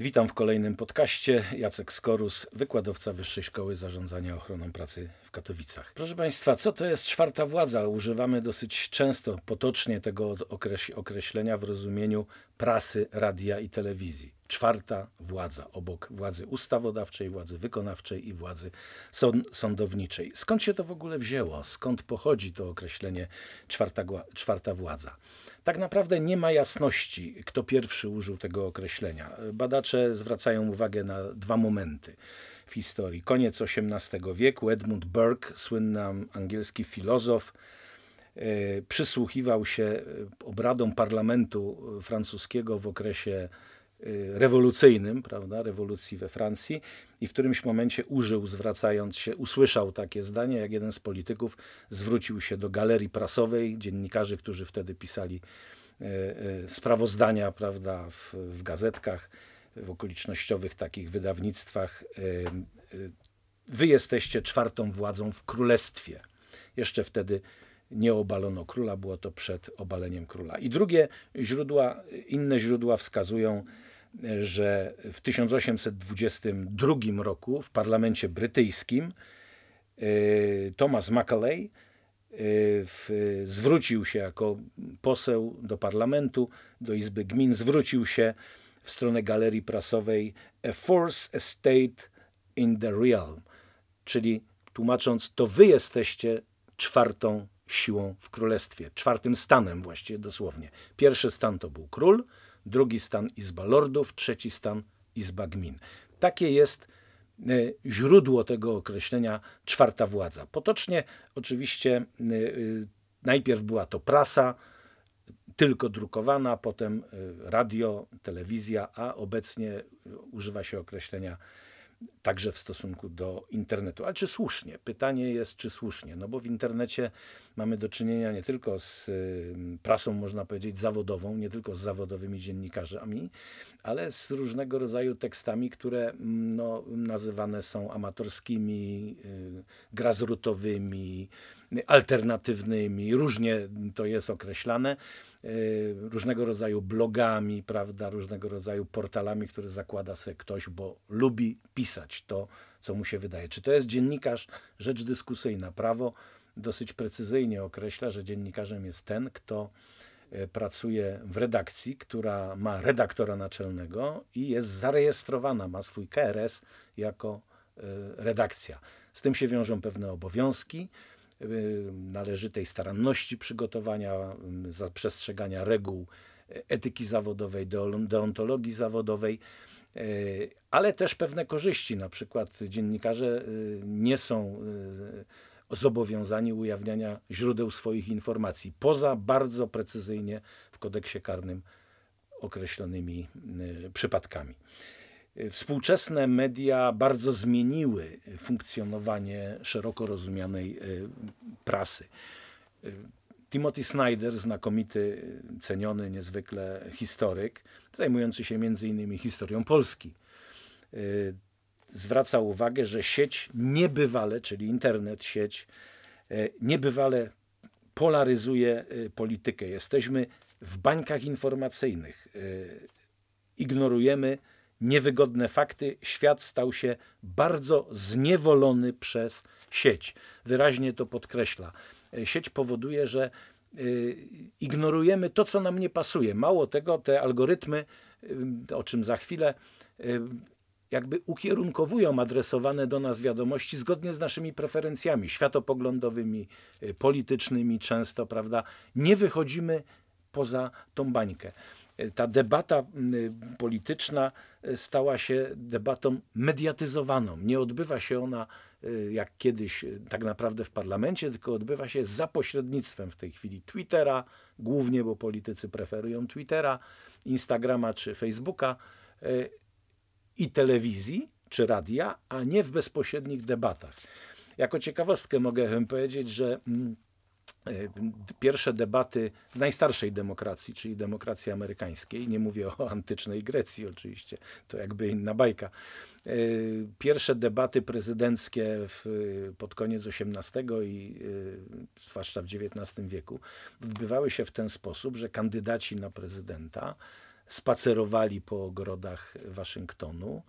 Witam w kolejnym podcaście. Jacek Skorus, wykładowca Wyższej Szkoły Zarządzania Ochroną Pracy w Katowicach. Proszę Państwa, co to jest czwarta władza? Używamy dosyć często, potocznie tego określenia w rozumieniu prasy, radia i telewizji. Czwarta władza, obok władzy ustawodawczej, władzy wykonawczej i władzy sądowniczej. Skąd się to w ogóle wzięło? Skąd pochodzi to określenie czwarta, czwarta władza? Tak naprawdę nie ma jasności, kto pierwszy użył tego określenia. Badacze zwracają uwagę na dwa momenty w historii. Koniec XVIII wieku, Edmund Burke, słynny angielski filozof, e, przysłuchiwał się e, obradom parlamentu francuskiego w okresie rewolucyjnym, prawda, rewolucji we Francji i w którymś momencie użył, zwracając się, usłyszał takie zdanie, jak jeden z polityków zwrócił się do galerii prasowej, dziennikarzy, którzy wtedy pisali e, e, sprawozdania, prawda, w, w gazetkach, w okolicznościowych takich wydawnictwach. Wy jesteście czwartą władzą w królestwie. Jeszcze wtedy nie obalono króla, było to przed obaleniem króla. I drugie źródła, inne źródła wskazują, że w 1822 roku w parlamencie brytyjskim e, Thomas Macaulay e, zwrócił się jako poseł do parlamentu, do Izby Gmin, zwrócił się w stronę galerii prasowej A Force Estate in the Realm, czyli tłumacząc, to wy jesteście czwartą siłą w królestwie, czwartym stanem właściwie dosłownie. Pierwszy stan to był król, drugi stan Izba Lordów, trzeci stan Izba Gmin. Takie jest e, źródło tego określenia czwarta władza. Potocznie oczywiście e, e, najpierw była to prasa, tylko drukowana, potem radio, telewizja, a obecnie używa się określenia także w stosunku do internetu. Ale czy słusznie? Pytanie jest, czy słusznie? No bo w internecie mamy do czynienia nie tylko z prasą, można powiedzieć, zawodową, nie tylko z zawodowymi dziennikarzami, ale z różnego rodzaju tekstami, które mm, no, nazywane są amatorskimi, y, grazrutowymi, alternatywnymi, różnie to jest określane, e, różnego rodzaju blogami, prawda, różnego rodzaju portalami, które zakłada sobie ktoś, bo lubi pisać to, co mu się wydaje. Czy to jest dziennikarz? Rzecz dyskusyjna. Prawo dosyć precyzyjnie określa, że dziennikarzem jest ten, kto e, pracuje w redakcji, która ma redaktora naczelnego i jest zarejestrowana, ma swój KRS jako e, redakcja. Z tym się wiążą pewne obowiązki, Y, należytej staranności przygotowania, przestrzegania reguł etyki zawodowej, deontologii zawodowej, ale też pewne korzyści. Na przykład dziennikarze nie są zobowiązani ujawniania źródeł swoich informacji, poza bardzo precyzyjnie w kodeksie karnym określonymi przypadkami. Współczesne media bardzo zmieniły funkcjonowanie szeroko rozumianej e, prasy. Timothy Snyder, znakomity, ceniony niezwykle historyk, zajmujący się między innymi historią Polski, zwraca uwagę, że sieć niebywale, czyli internet, sieć niebywale polaryzuje politykę. Jesteśmy w bańkach informacyjnych. Ignorujemy niewygodne fakty, świat stał się bardzo zniewolony przez sieć. Wyraźnie to podkreśla. E, sieć powoduje, że e, ignorujemy to, co nam nie pasuje. Mało tego, te algorytmy, e, o czym za chwilę, jakby ukierunkowują adresowane do nas wiadomości zgodnie z naszymi preferencjami światopoglądowymi, politycznymi często, prawda? Nie wychodzimy poza tą bańkę ta debata polityczna e, stała się debatą mediatyzowaną. Nie odbywa się ona jak kiedyś tak naprawdę w parlamencie, tylko odbywa się za pośrednictwem w tej chwili Twittera, głównie, bo politycy preferują Twittera, Instagrama czy Facebooka i telewizji czy radia, a nie w bezpośrednich debatach. Jako ciekawostkę mogę powiedzieć, że mm, E, pierwsze debaty w najstarszej demokracji, czyli demokracji amerykańskiej, nie mówię o antycznej Grecji oczywiście, to jakby inna bajka. E, pierwsze debaty prezydenckie w, pod koniec XVIII i e, zwłaszcza w XIX wieku odbywały się w ten sposób, że kandydaci na prezydenta spacerowali po ogrodach Waszyngtonu,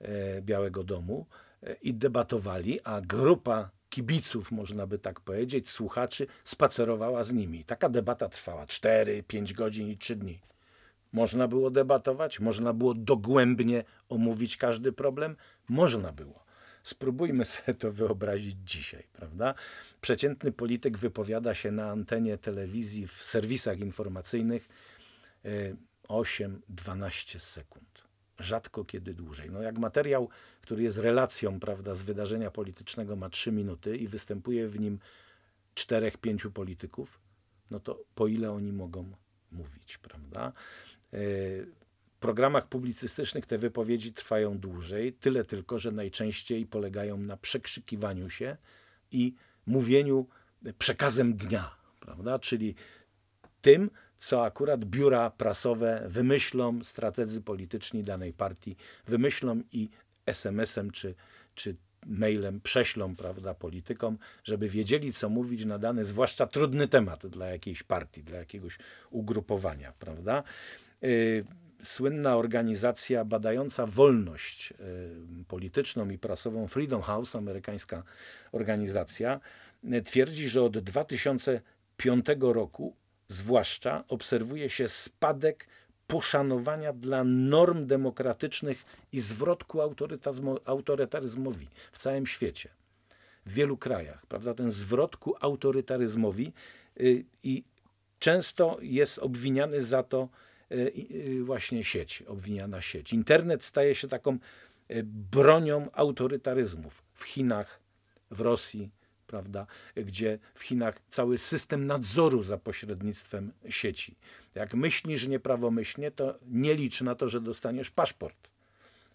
e, Białego Domu e, i debatowali, a grupa kibiców, można by tak powiedzieć, słuchaczy, spacerowała z nimi. Taka debata trwała 4, 5 godzin i 3 dni. Można było debatować, można było dogłębnie omówić każdy problem, można było. Spróbujmy sobie to wyobrazić dzisiaj, prawda? Przeciętny polityk wypowiada się na antenie telewizji, w serwisach informacyjnych 8-12 sekund. Rzadko kiedy dłużej. No jak materiał, który jest relacją prawda, z wydarzenia politycznego, ma 3 minuty i występuje w nim 4-5 polityków, no to po ile oni mogą mówić, prawda? W programach publicystycznych te wypowiedzi trwają dłużej, tyle tylko, że najczęściej polegają na przekrzykiwaniu się i mówieniu przekazem dnia, prawda? Czyli tym, co akurat biura prasowe wymyślą, strategzy polityczni danej partii wymyślą i SMS-em czy, czy mailem prześlą prawda, politykom, żeby wiedzieli, co mówić na dany, zwłaszcza trudny temat dla jakiejś partii, dla jakiegoś ugrupowania. Prawda? Yy, słynna organizacja badająca wolność yy, polityczną i prasową Freedom House, amerykańska organizacja, yy, twierdzi, że od 2005 roku zwłaszcza obserwuje się spadek poszanowania dla norm demokratycznych i zwrotku autorytaryzmowi w całym świecie, w wielu krajach, prawda? Ten zwrot ku autorytaryzmowi yy, i często jest obwiniany za to yy, właśnie sieć, obwiniana sieć. Internet staje się taką bronią autorytaryzmów w Chinach, w Rosji, prawda, gdzie w Chinach cały system nadzoru za pośrednictwem sieci. Jak myślisz nieprawomyślnie, to nie licz na to, że dostaniesz paszport,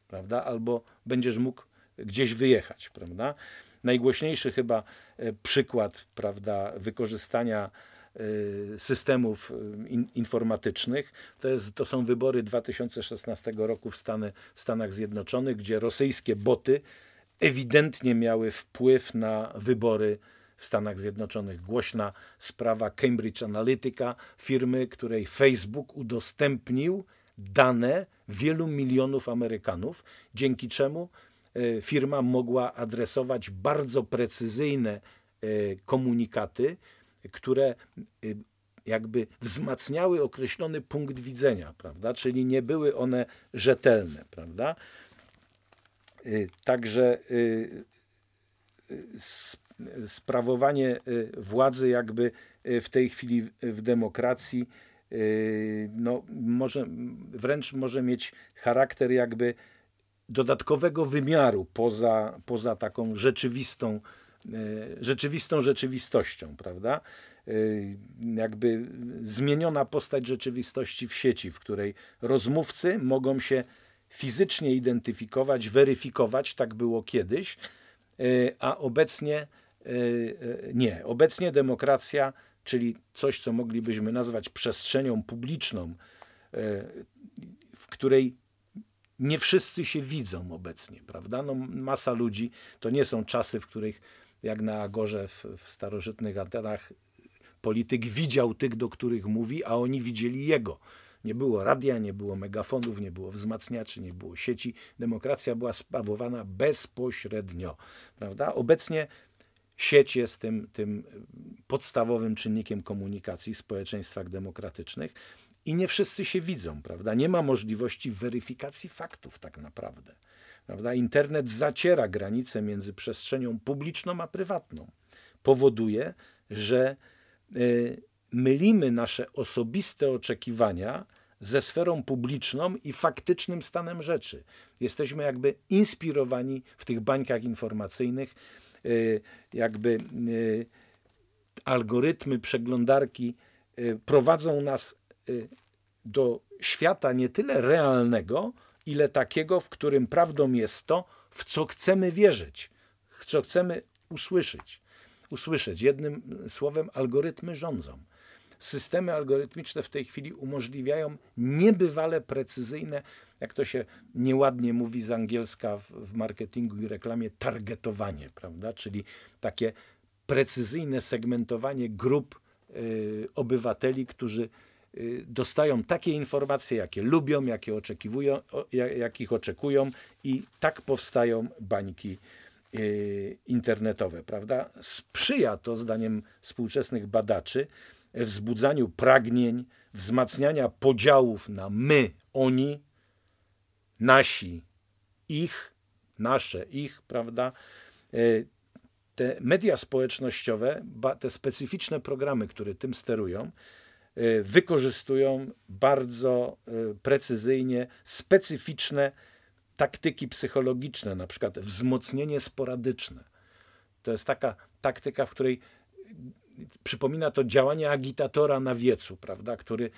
prawda, albo będziesz mógł gdzieś wyjechać, prawda. Najgłośniejszy chyba e, przykład, prawda, wykorzystania e, systemów e, informatycznych. To, jest, to są wybory 2016 roku w, Stany, w Stanach Zjednoczonych, gdzie rosyjskie boty ewidentnie miały wpływ na wybory w Stanach Zjednoczonych. Głośna sprawa Cambridge Analytica, firmy, której Facebook udostępnił dane wielu milionów Amerykanów, dzięki czemu e, firma mogła adresować bardzo precyzyjne e, komunikaty, które e, jakby wzmacniały określony punkt widzenia, prawda? Czyli nie były one rzetelne, prawda? Y, także y, y, sprawowanie władzy jakby w tej chwili w demokracji no, może, wręcz może mieć charakter jakby dodatkowego wymiaru poza, poza taką rzeczywistą, rzeczywistą rzeczywistością, prawda? Jakby zmieniona postać rzeczywistości w sieci, w której rozmówcy mogą się fizycznie identyfikować, weryfikować, tak było kiedyś, e, a obecnie e, e, nie. Obecnie demokracja, czyli coś, co moglibyśmy nazwać przestrzenią publiczną, w której nie wszyscy się widzą obecnie, prawda? No, masa ludzi, to nie są czasy, w których jak na Agorze w, w starożytnych Atenach polityk widział tych, do których mówi, a oni widzieli jego. Nie było radia, nie było megafonów, nie było wzmacniaczy, nie było sieci. Demokracja była sprawowana bezpośrednio. Prawda? Obecnie sieć jest tym, tym podstawowym czynnikiem komunikacji w społeczeństwach demokratycznych i nie wszyscy się widzą. Prawda? Nie ma możliwości weryfikacji faktów tak naprawdę. Prawda? Internet zaciera granice między przestrzenią publiczną a prywatną. Powoduje, że y, mylimy nasze osobiste oczekiwania ze sferą publiczną i faktycznym stanem rzeczy. Jesteśmy jakby inspirowani w tych bańkach informacyjnych, y, jakby y, algorytmy, przeglądarki y, prowadzą nas do świata nie tyle realnego, ile takiego, w którym prawdą jest to, w co chcemy wierzyć, w co chcemy usłyszeć. Usłyszeć. Jednym słowem, algorytmy rządzą systemy algorytmiczne w tej chwili umożliwiają niebywale precyzyjne, jak to się nieładnie mówi z angielska w, marketingu i reklamie, targetowanie, prawda? Czyli takie precyzyjne segmentowanie grup y, obywateli, którzy y, dostają takie informacje, jakie lubią, jakie oczekiwują, o- ja- jakich oczekują i tak powstają bańki y, internetowe, prawda? Sprzyja to, zdaniem współczesnych badaczy, wzbudzaniu pragnień, wzmacniania podziałów na my, oni, nasi, ich, nasze, ich, prawda? E, Te media społecznościowe, te specyficzne programy, które tym sterują, e, wykorzystują bardzo e, precyzyjnie specyficzne taktyki psychologiczne, na przykład wzmocnienie sporadyczne. To jest taka taktyka, w której przypomina to działanie agitatora na wiecu, prawda, który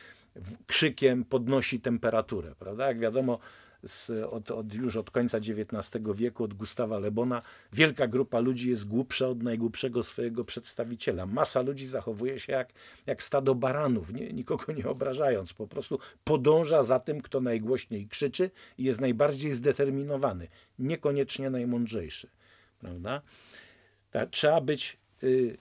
krzykiem podnosi temperaturę. Prawda? Jak wiadomo, z, od, od, już od końca XIX wieku, od Gustawa Lebona, wielka grupa ludzi jest głupsza od najgłupszego swojego przedstawiciela. Masa ludzi zachowuje się jak, jak stado baranów, nie, nikogo nie obrażając. Po prostu podąża za tym, kto najgłośniej krzyczy i jest najbardziej zdeterminowany, niekoniecznie najmądrzejszy. Prawda? Tak, trzeba być. Y,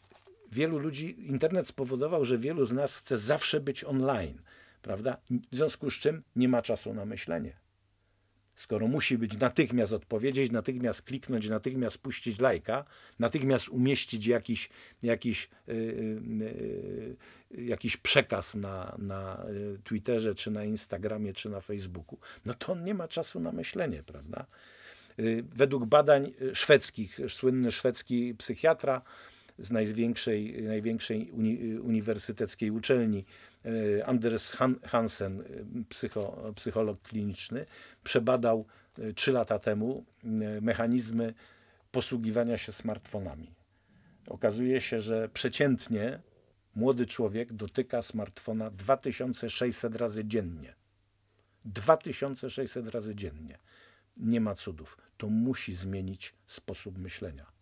wielu ludzi, internet spowodował, że wielu z nas chce zawsze być online, prawda? W związku z czym nie ma czasu na myślenie. Skoro musi być natychmiast odpowiedzieć, natychmiast kliknąć, natychmiast puścić lajka, natychmiast umieścić jakiś, jakiś, y, y, y, jakiś przekaz na, na y, Twitterze, czy na Instagramie, czy na Facebooku, no to on nie ma czasu na myślenie, prawda? Y, Według badań y, szwedzkich, słynny szwedzki psychiatra z największej, największej uni, uniwersyteckiej uczelni, y, Anders Han, Hansen, y, psycho, psycholog kliniczny, przebadał y, trzy lata temu mechanizmy posługiwania się smartfonami. Okazuje się, że przeciętnie młody człowiek dotyka smartfona 2600 razy dziennie. 2600 razy dziennie nie ma cudów. To musi zmienić sposób myślenia.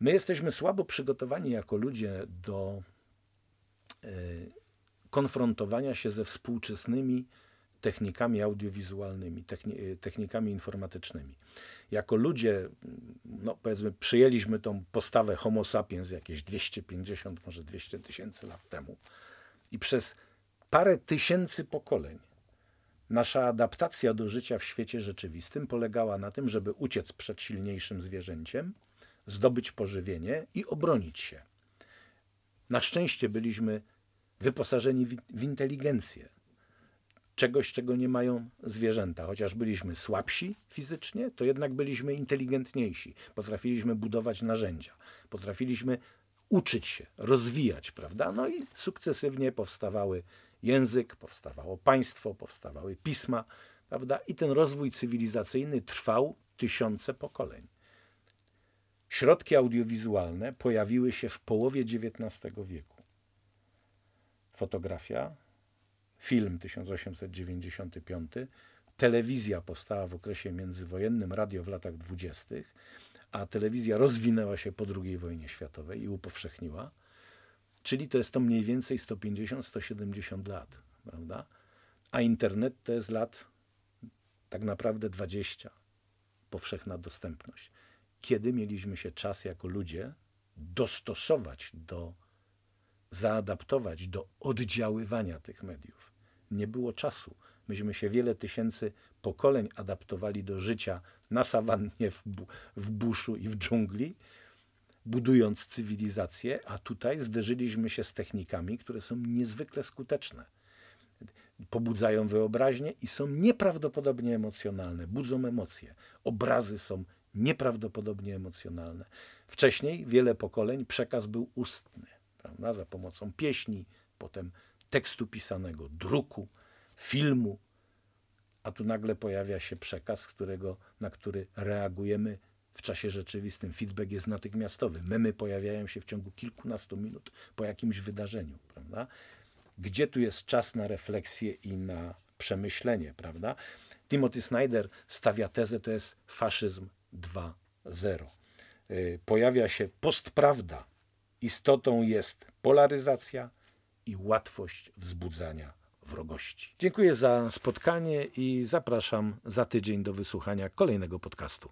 My jesteśmy słabo przygotowani jako ludzie do e, konfrontowania się ze współczesnymi technikami audiowizualnymi, e, technikami informatycznymi. Jako ludzie, no powiedzmy, przyjęliśmy tą postawę Homo sapiens jakieś 250, może 200 tysięcy lat temu i przez parę tysięcy pokoleń Nasza adaptacja do życia w świecie rzeczywistym polegała na tym, żeby uciec przed silniejszym zwierzęciem, zdobyć pożywienie i obronić się. Na szczęście byliśmy wyposażeni w, inteligencję. Czegoś, czego nie mają zwierzęta. Chociaż byliśmy słabsi fizycznie, to jednak byliśmy inteligentniejsi. Potrafiliśmy budować narzędzia. Potrafiliśmy uczyć się, rozwijać, prawda? No i sukcesywnie powstawały język, powstawało państwo, powstawały pisma, prawda? I ten rozwój cywilizacyjny trwał tysiące pokoleń. Środki audiowizualne pojawiły się w połowie XIX wieku. Fotografia, film 1895, telewizja powstała w okresie międzywojennym, radio w latach dwudziestych, a telewizja rozwinęła się po II wojnie światowej i upowszechniła. Czyli to jest to mniej więcej 150-170 lat, prawda? A internet to jest lat tak naprawdę 20. Powszechna dostępność. Kiedy mieliśmy się czas jako ludzie dostosować do, zaadaptować do oddziaływania tych mediów? Nie było czasu. Myśmy się wiele tysięcy pokoleń adaptowali do życia na sawannie, w, bu- w buszu i w dżungli, budując cywilizację, a tutaj zderzyliśmy się z technikami, które są niezwykle skuteczne. Pobudzają wyobraźnię i są nieprawdopodobnie emocjonalne, budzą emocje. Obrazy są nieprawdopodobnie emocjonalne. Wcześniej wiele pokoleń przekaz był ustny, prawda? za pomocą pieśni, potem tekstu pisanego, druku, filmu, a tu nagle pojawia się przekaz, którego, na który reagujemy w czasie rzeczywistym. Feedback jest natychmiastowy. Memy pojawiają się w ciągu kilkunastu minut po jakimś wydarzeniu, prawda? Gdzie tu jest czas na refleksję i na przemyślenie, prawda? Timothy Snyder stawia tezę, to jest faszyzm 2.0. Y, Pojawia się postprawda. Istotą jest polaryzacja i łatwość wzbudzania wrogości. Dziękuję za spotkanie i zapraszam za tydzień do wysłuchania kolejnego podcastu.